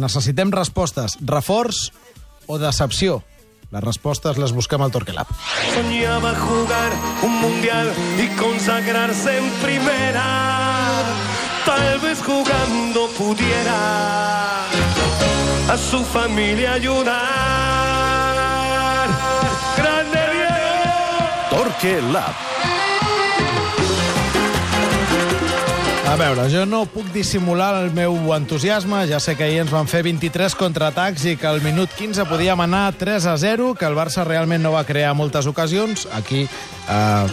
Necessitem respostes. Reforç o decepció? Les respostes les busquem al Torquelab. Soñaba jugar un mundial y consagrarse en primera. Tal vez jugando pudiera a su familia ayudar. ¡Grande Diego! Torque Lab. A veure, jo no puc dissimular el meu entusiasme. Ja sé que ahir ens van fer 23 contraatacs i que al minut 15 podíem anar 3 a 0, que el Barça realment no va crear moltes ocasions. Aquí eh,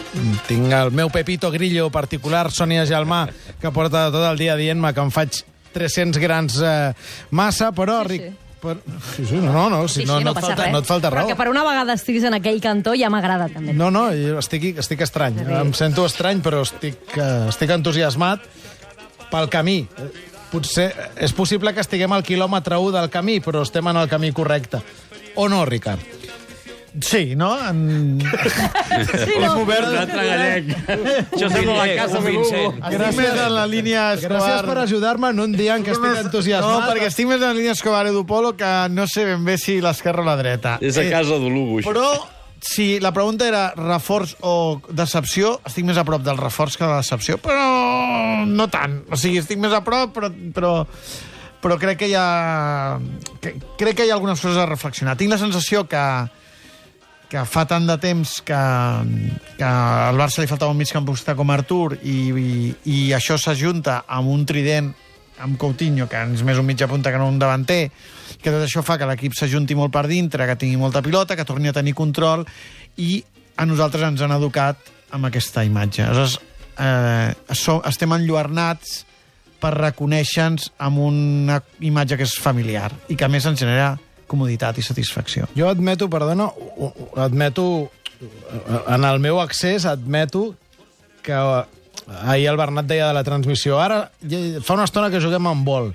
tinc el meu Pepito Grillo particular, Sònia Gelmà, que porta tot el dia dient-me que em faig 300 grans eh, massa, però... Sí, sí. Per... Sí, sí, no, no, no, si no, no, et passa falta, res. no et falta Però raó. que per una vegada estiguis en aquell cantó ja m'agrada, també. No, no, jo estic, estic estrany. Sí. Em sento estrany, però estic, eh, estic entusiasmat pel camí. Eh, Potser és possible que estiguem al quilòmetre 1 del camí, però estem en el camí correcte. O no, Ricard? Sí, no? En... Sí, no? Un altre gallec. Això sembla la casa de Lugo. Estic més en la línia Escobar... Gràcies per ajudar-me en un dia en què estic entusiasmat. No, perquè estic més en la línia Escobar Edu Polo que no sé ben bé si l'esquerra o la dreta. És a casa de Lugo, això. Però si la pregunta era reforç o decepció, estic més a prop del reforç que de la decepció, però no tant. O sigui, estic més a prop, però, però, però crec que hi ha... Que, crec que hi ha algunes coses a reflexionar. Tinc la sensació que, que fa tant de temps que, que al Barça li faltava un migcampista com Artur i, i, i això s'ajunta amb un trident amb Coutinho, que és més un mitja punta que no un davanter, que tot això fa que l'equip s'ajunti molt per dintre, que tingui molta pilota, que torni a tenir control, i a nosaltres ens han educat amb aquesta imatge. Aleshores, eh, som, estem enlluernats per reconèixer-nos amb una imatge que és familiar i que a més ens genera comoditat i satisfacció. Jo admeto, perdona, admeto, en el meu accés, admeto que ahir el Bernat deia de la transmissió, ara fa una estona que juguem amb vol.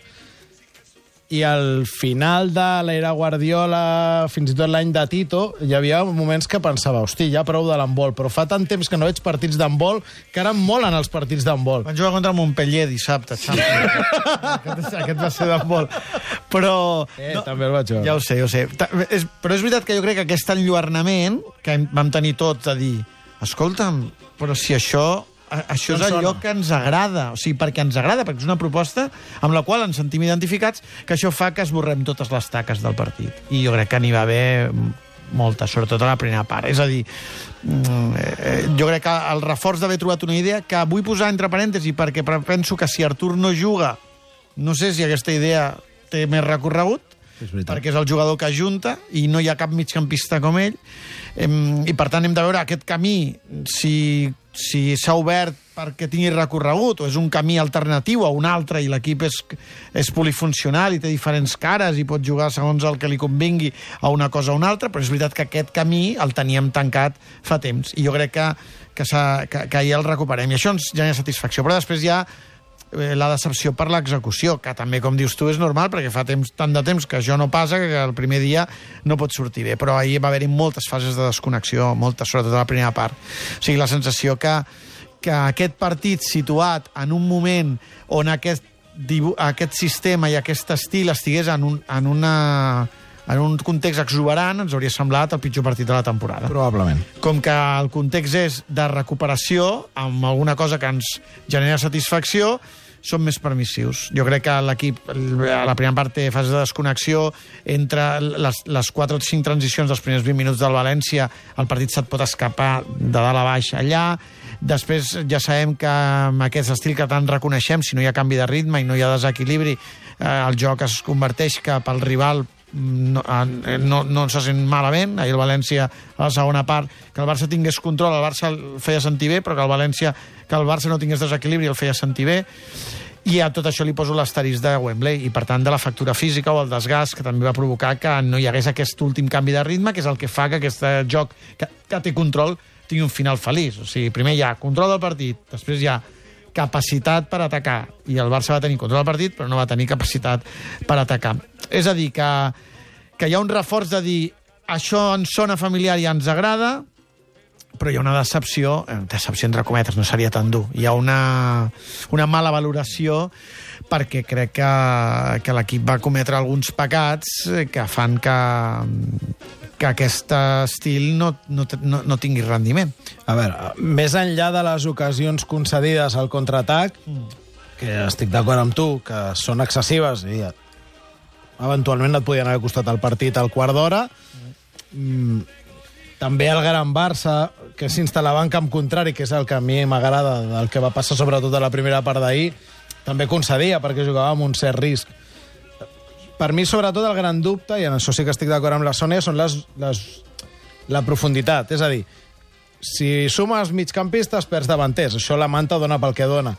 I al final de l'era Guardiola, fins i tot l'any de Tito, hi havia moments que pensava, hosti, ja prou de l'handbol, però fa tant temps que no veig partits d'handbol que ara em molen els partits d'handbol. Van jugar contra el Montpellier dissabte, Champions. aquest, aquest va ser d'handbol. Però... Eh, també el vaig veure. Ja ho sé, ja ho sé. És, però és veritat que jo crec que aquest enlluernament que vam tenir tots a dir escolta'm, però si això això és Ens allò que ens agrada, o sigui, perquè ens agrada, perquè és una proposta amb la qual ens sentim identificats, que això fa que esborrem totes les taques del partit. I jo crec que n'hi va haver moltes, sobretot a la primera part. És a dir, mm, eh, jo crec que el reforç d'haver trobat una idea que vull posar entre parèntesi perquè penso que si Artur no juga, no sé si aquesta idea té més recorregut, És perquè és el jugador que ajunta i no hi ha cap migcampista com ell. I per tant hem de veure aquest camí si si s'ha obert perquè tingui recorregut o és un camí alternatiu a un altre i l'equip és, és polifuncional i té diferents cares i pot jugar segons el que li convingui a una cosa o una altra, però és veritat que aquest camí el teníem tancat fa temps i jo crec que, que, que, que ja el recuperem. I això ens genera satisfacció, però després ja la decepció per l'execució, que també, com dius tu, és normal, perquè fa temps, tant de temps que això no passa que el primer dia no pot sortir bé. Però ahir va haver-hi moltes fases de desconnexió, moltes, sobretot a la primera part. O sigui, la sensació que, que aquest partit situat en un moment on aquest, aquest sistema i aquest estil estigués en, un, en una en un context exuberant ens hauria semblat el pitjor partit de la temporada Probablement. com que el context és de recuperació, amb alguna cosa que ens genera satisfacció, són més permissius. Jo crec que l'equip, a la primera part, té fase de desconnexió entre les, les 4 o 5 transicions dels primers 20 minuts del València, el partit se't pot escapar de dalt a baix allà, Després ja sabem que amb aquest estil que tant reconeixem, si no hi ha canvi de ritme i no hi ha desequilibri, eh, el joc es converteix cap al rival no, eh, no, no se sent malament. Ahir el València, a la segona part, que el Barça tingués control, el Barça el feia sentir bé, però que el València, que el Barça no tingués desequilibri, el feia sentir bé. I a tot això li poso l'asterisc de Wembley i, per tant, de la factura física o el desgast que també va provocar que no hi hagués aquest últim canvi de ritme, que és el que fa que aquest eh, joc que, que té control tingui un final feliç. O sigui, primer hi ha control del partit, després hi ha capacitat per atacar, i el Barça va tenir control del partit, però no va tenir capacitat per atacar. És a dir, que, que hi ha un reforç de dir això ens sona familiar i ens agrada, però hi ha una decepció, eh, decepció entre cometes, no seria tan dur. Hi ha una, una mala valoració perquè crec que, que l'equip va cometre alguns pecats eh, que fan que, que aquest estil no, no, no, no tingui rendiment. A veure, més enllà de les ocasions concedides al contraatac, que estic d'acord amb tu, que són excessives i eventualment et podien haver costat el partit al quart d'hora, mm, també el gran Barça, que s'instal·lava en camp contrari, que és el que a mi m'agrada del que va passar sobretot a la primera part d'ahir, també concedia perquè jugava amb un cert risc. Per mi, sobretot, el gran dubte, i en això sí que estic d'acord amb la Sònia, són les, les, la profunditat. És a dir, si sumes migcampistes, perds davanters. Això la manta dona pel que dona.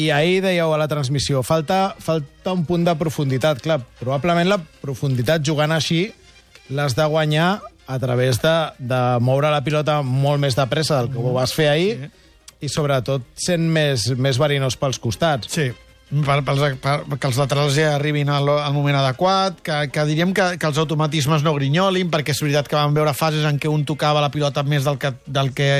I ahir dèieu a la transmissió, falta, falta un punt de profunditat. Clar, probablement la profunditat jugant així l'has de guanyar a través de, de moure la pilota molt més de pressa del que ho vas fer ahir i sobretot sent més, més verinós pels costats. Sí, per, pels, per, que els laterals ja arribin al, al moment adequat, que, que diríem que, que els automatismes no grinyolin, perquè és veritat que vam veure fases en què un tocava la pilota més del que, del que,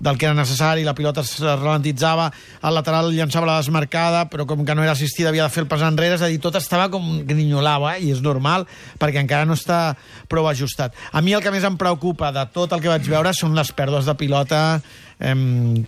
del que era necessari, la pilota es ralentitzava, el lateral llançava la desmarcada, però com que no era assistida havia de fer el pas enrere, és a dir, tot estava com grinyolava, eh? i és normal, perquè encara no està prou ajustat. A mi el que més em preocupa de tot el que vaig veure són les pèrdues de pilota eh,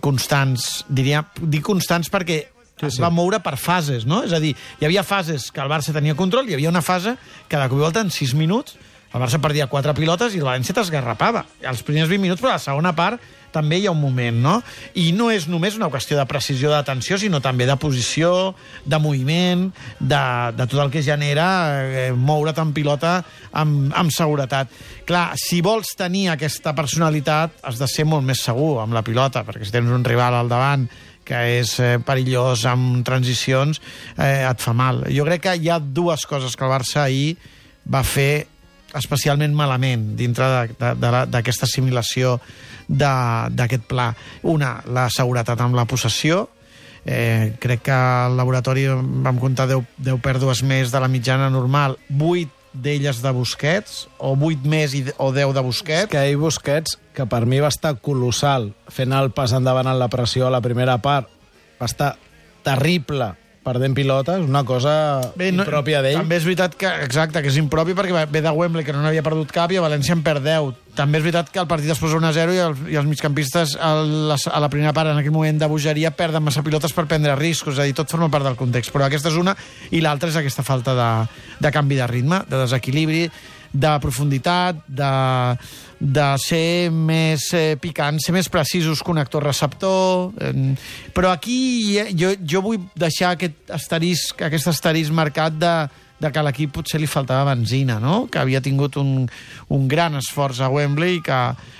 constants. Diria, dic constants perquè sí, es sí. va moure per fases, no? És a dir, hi havia fases que el Barça tenia control, hi havia una fase que de cop i volta en 6 minuts el Barça perdia quatre pilotes i el València t'esgarrapava. Els primers 20 minuts, però a la segona part també hi ha un moment, no? I no és només una qüestió de precisió d'atenció, sinó també de posició, de moviment, de, de tot el que genera eh, moure't en pilota amb, amb seguretat. Clar, si vols tenir aquesta personalitat, has de ser molt més segur amb la pilota, perquè si tens un rival al davant que és eh, perillós amb transicions, eh, et fa mal. Jo crec que hi ha dues coses que el Barça ahir va fer especialment malament dintre d'aquesta assimilació d'aquest pla. Una, la seguretat amb la possessió, Eh, crec que al laboratori vam comptar 10, 10 pèrdues més de la mitjana normal, 8 d'elles de Busquets, o 8 més i, o 10 de Busquets. És que ahir Busquets, que per mi va estar colossal fent el pas endavant en la pressió a la primera part, va estar terrible perdent pilotes, una cosa no, impròpia d'ell. També és veritat que, exacte, que és impropi perquè ve de Wembley, que no n'havia perdut cap, i a València en perd 10. També és veritat que el partit es posa 1-0 i, el, i els migcampistes a la, a la primera part, en aquell moment de bogeria, perden massa pilotes per prendre riscos. És a dir, tot forma part del context. Però aquesta és una, i l'altra és aquesta falta de, de canvi de ritme, de desequilibri, de profunditat, de, de ser més eh, picant, ser més precisos connector-receptor... Eh, però aquí jo, jo vull deixar aquest asterisc, aquest asterisc marcat de, de que a l'equip potser li faltava benzina, no? que havia tingut un, un gran esforç a Wembley i que,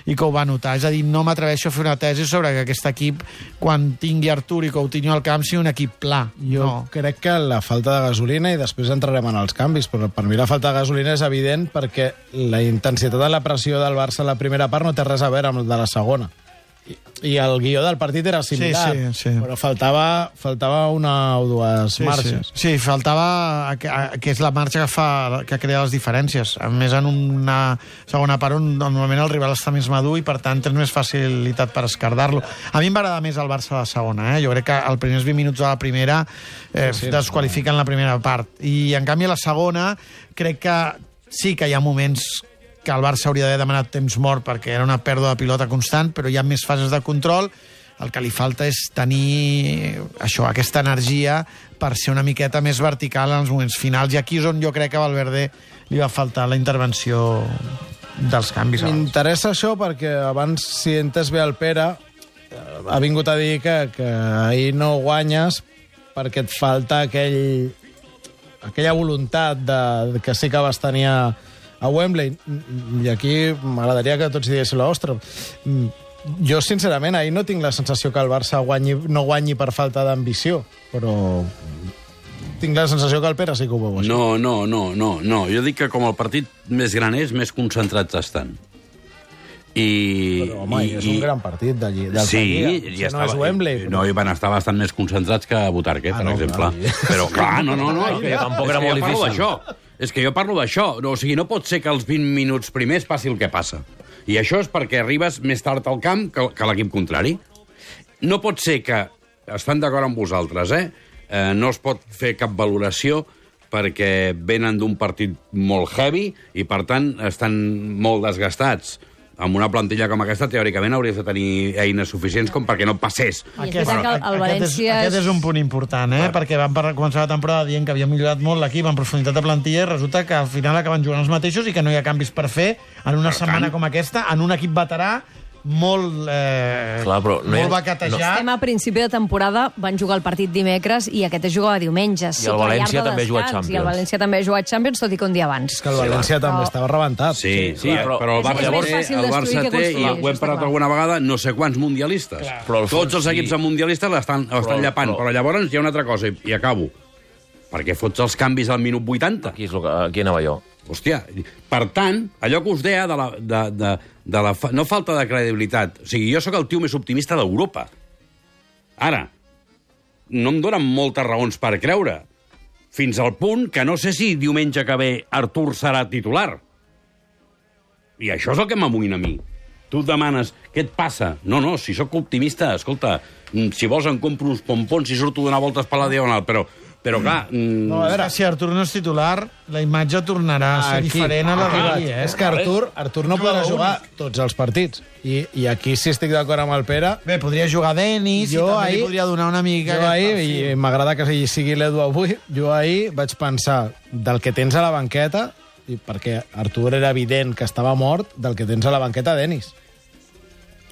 i que ho va notar. És a dir, no m'atreveixo a fer una tesi sobre que aquest equip, quan tingui Artur i Coutinho al camp, sigui un equip pla. Jo no. crec que la falta de gasolina, i després entrarem en els canvis, però per mi la falta de gasolina és evident perquè la intensitat de la pressió del Barça a la primera part no té res a veure amb la de la segona. I, el guió del partit era similar, Sí, sí, sí. però faltava, faltava una o dues Sí, marxes. Sí, sí faltava que, que és la marxa que fa que crea les diferències. A més, en una segona part on normalment el rival està més madur i, per tant, tens més facilitat per escardar-lo. A mi em va agradar més el Barça a la segona. Eh? Jo crec que els primers 20 minuts de la primera eh, Sí, sí, desqualifiquen la primera part. I, en canvi, a la segona crec que sí que hi ha moments que el Barça hauria d'haver demanat temps mort perquè era una pèrdua de pilota constant, però hi ha més fases de control el que li falta és tenir això, aquesta energia per ser una miqueta més vertical en els moments finals i aquí és on jo crec que a Valverde li va faltar la intervenció dels canvis. M'interessa això perquè abans, si entes bé el Pere, eh, ha vingut a dir que, que ahir no guanyes perquè et falta aquell, aquella voluntat de, que sí que vas tenir a, a Wembley. I aquí m'agradaria que tots diguessin l'ostra. Jo, sincerament, ahir no tinc la sensació que el Barça guanyi, no guanyi per falta d'ambició, però tinc la sensació que el Pere sí que ho veu així. No, no, no, no, no. Jo dic que com el partit més gran és, més concentrats estan. I, Però, home, i, és un gran partit d'allí. del Sí, Sevilla. ja Això no és Wembley. però- No, i van estar bastant més concentrats que a Butarque, Ah, per no, exemple. clar. Però, clar, no, no, no. És que, Ja, tampoc era és que molt jo parlo difícil. d'això. És que jo parlo d'això. No, o sigui, no pot ser que els 20 minuts primers passi el que passa. I això és perquè arribes més tard al camp que, que l'equip contrari. No pot ser que, estan d'acord amb vosaltres, eh? eh? No es pot fer cap valoració perquè venen d'un partit molt heavy i, per tant, estan molt desgastats amb una plantilla com aquesta, teòricament hauries de tenir eines suficients com perquè no passés. Veritat que el, el València... Aquest és, aquest és un punt important, eh? perquè van per començar la temporada dient que havia millorat molt l'equip en profunditat de plantilla i resulta que al final acaben jugant els mateixos i que no hi ha canvis per fer en una Per setmana tant- com aquesta, en un equip veterà molt, eh, Clar, però no hi ha- molt baquetejat. Estem a principi de temporada, van jugar el partit dimecres i aquest es jugava diumenges. I el la València també ha jugat descans, I el Champions. València també ha jugat Champions, tot i que un dia abans. És que el València també Però- estava rebentat. Sí, sí, clar, però, però- el És- és Barça, fàcil el Barça té, i ho hem parlat clar. alguna vegada, no sé quants mundialistes. Però el Tots els fons, equips sí. amb mundialistes l'estan llapant, però- però llavors hi ha una altra cosa, i, i acabo. Perquè fots els canvis al minut 80. Aquí és el que, aquí anava jo. Hòstia, per tant, allò que us deia de la, de, de, de la fa, no falta de credibilitat. O sigui, jo sóc el tio més optimista d'Europa. Ara, no em donen moltes raons per creure. Fins al punt que no sé si diumenge que ve Artur serà titular. I això és el que m'amoïna a mi. Tu et demanes, què et passa? No, no, si sóc optimista, escolta, si vols em compro uns pompons i surto a donar voltes per la diagonal, però, però clar... mm, No, a veure, si Artur no és titular, la imatge tornarà a ser Aquí. diferent a la d'ahir, eh? És que Artur, Artur no podrà jugar tots els partits. I, I aquí sí estic d'acord amb el Pere. Bé, podria jugar Denis Jo i també ahir- li podria donar una mica... Jo ahir, perfil. i m'agrada que sigui- l'Edu avui, jo ahir vaig pensar del que tens a la banqueta, i perquè Artur era evident que estava mort, del que tens a la banqueta, Denis.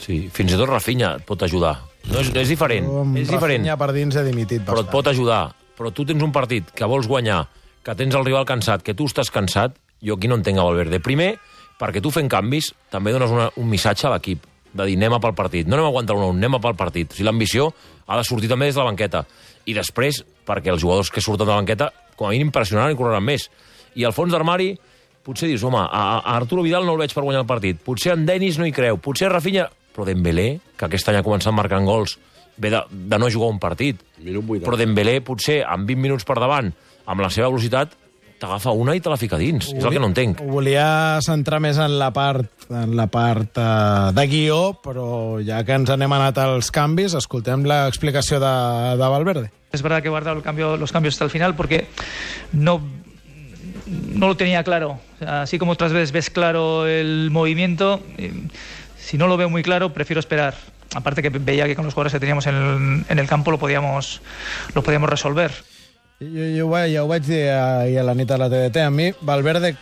Sí, fins i tot Rafinha et pot ajudar. No és, és diferent, Amb és diferent. Rafinha per dins he dimitit però et bastant. pot ajudar. Però tu tens un partit que vols guanyar, que tens el rival cansat, que tu estàs cansat, jo aquí no entenc a Valverde. Primer, perquè tu fent canvis també dones una, un missatge a l'equip de dir anem a pel partit. No anem a aguantar un anem a pel partit. O sigui, l'ambició ha de sortir també des de la banqueta. I després, perquè els jugadors que surten de la banqueta, com a mínim pressionaran i correran més. I al fons d'armari, potser dius, home, a, a Arturo Vidal no el veig per guanyar el partit. Potser en Denis no hi creu. Potser Rafinha... Però Dembélé, que aquest any ha començat marcant gols, ve de, de no jugar un partit. Minut 80. Però Dembélé, potser, amb 20 minuts per davant, amb la seva velocitat, t'agafa una i te la fica dins. És el que no entenc. Ho volia centrar més en la part, en la part uh, de guió, però ja que ens n'hem anat als canvis, escoltem l'explicació de, de Valverde. Es verdad que he guardado el cambio, los cambios hasta el final porque no, no lo tenía claro. Así como otras veces ves claro el movimiento, eh, si no lo veo muy claro, prefiero esperar. Aparte que veía que con los jugadores que teníamos en el, en el campo lo podíamos, lo podíamos resolver. Jo, jo ja ho vaig dir ahir a la nit a la TDT. A mi, Valverde,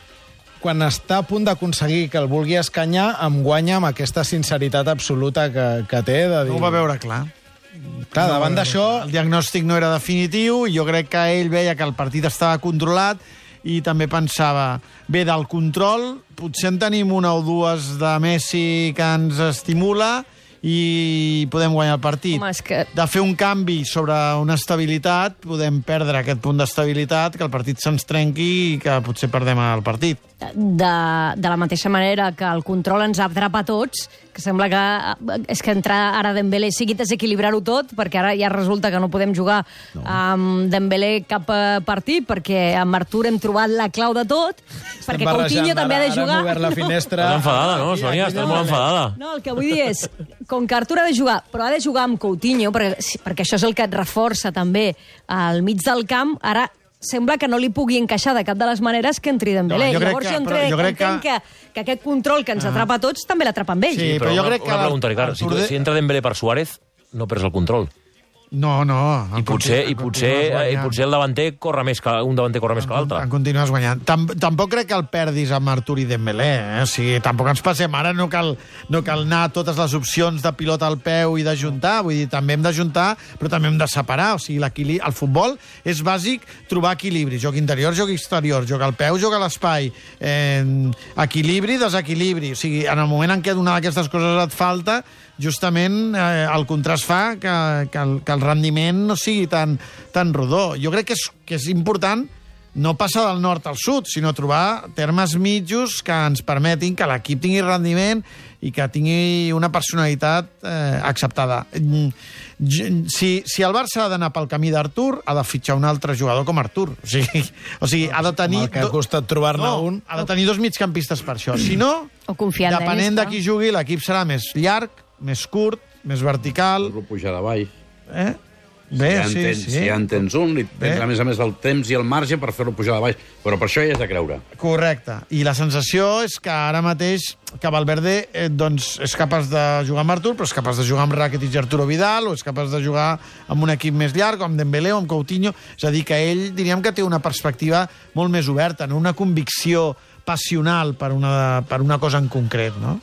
quan està a punt d'aconseguir que el vulgui escanyar, em guanya amb aquesta sinceritat absoluta que, que té. De dir, No ho va veure clar. Clar, davant d'això, El diagnòstic no era definitiu i jo crec que ell veia que el partit estava controlat i també pensava, bé, del control, potser en tenim una o dues de Messi que ens estimula i podem guanyar el partit. Home, que- De fer un canvi sobre una estabilitat, podem perdre aquest punt d'estabilitat, que el partit se'ns trenqui i que potser perdem el partit. De, de la mateixa manera que el control ens atrapa a tots, que sembla que eh, és que entrar ara Dembélé sigui desequilibrar-ho tot, perquè ara ja resulta que no podem jugar no. amb Dembélé cap eh, partit, perquè amb Artur hem trobat la clau de tot, perquè Coutinho també ha de jugar. Ara la finestra. Estàs enfadada, no, Sònia? Estàs no. molt enfadada. No, el que vull dir és, com que Artur ha de jugar, però ha de jugar amb Coutinho, perquè, perquè això és el que et reforça també al mig del camp, ara sembla que no li pugui encaixar de cap de les maneres que entri Dembélé. No, jo crec Llavors que- jo, però entre, jo crec que- que... que aquest control que ens atrapa a tots també l'atrapa amb ell. Sí, però jo una, crec que Una pregunta, Ricard. Si, si entra Dembélé per Suárez, no perds el control. No, no. I potser, i potser, continues i potser el davanter corre més que, un davanter corre més que l'altre. En continues guanyant. Tam tampoc crec que el perdis amb Artur i Dembélé, eh? O sigui, tampoc ens passem. Ara no cal, no cal anar a totes les opcions de pilota al peu i d'ajuntar. Vull dir, també hem d'ajuntar, però també hem de separar. O sigui, el futbol és bàsic trobar equilibri. Joc interior, joc exterior, joc al peu, joc a l'espai. Eh, equilibri, desequilibri. O sigui, en el moment en què una d'aquestes coses et falta, justament eh, el contrast fa que, que, el, que el rendiment no sigui tan, tan rodó. Jo crec que és, que és important no passar del nord al sud, sinó trobar termes mitjos que ens permetin que l'equip tingui rendiment i que tingui una personalitat eh, acceptada. Mm, Si, si el Barça ha d'anar pel camí d'Artur, ha de fitxar un altre jugador com Artur. O sigui, o sigui ha de tenir... el que ha costat trobar-ne no, un. Ha de tenir dos migcampistes per això. Si no, O depenent de qui jugui, l'equip serà més llarg, més curt, més vertical... Lo pujar de baix. Eh? Bé, si, ja sí, tens, sí. si ja en tens un, Bé. tens, a més a més, el temps i el marge per fer-lo pujar de baix. Però per això hi has de creure. Correcte. I la sensació és que ara mateix que Valverde eh, doncs, és capaç de jugar amb Artur, però és capaç de jugar amb Rakitic i Arturo Vidal, o és capaç de jugar amb un equip més llarg, amb Dembélé o amb Coutinho. És a dir, que ell diríem que té una perspectiva molt més oberta, no una convicció passional per una, per una cosa en concret, no?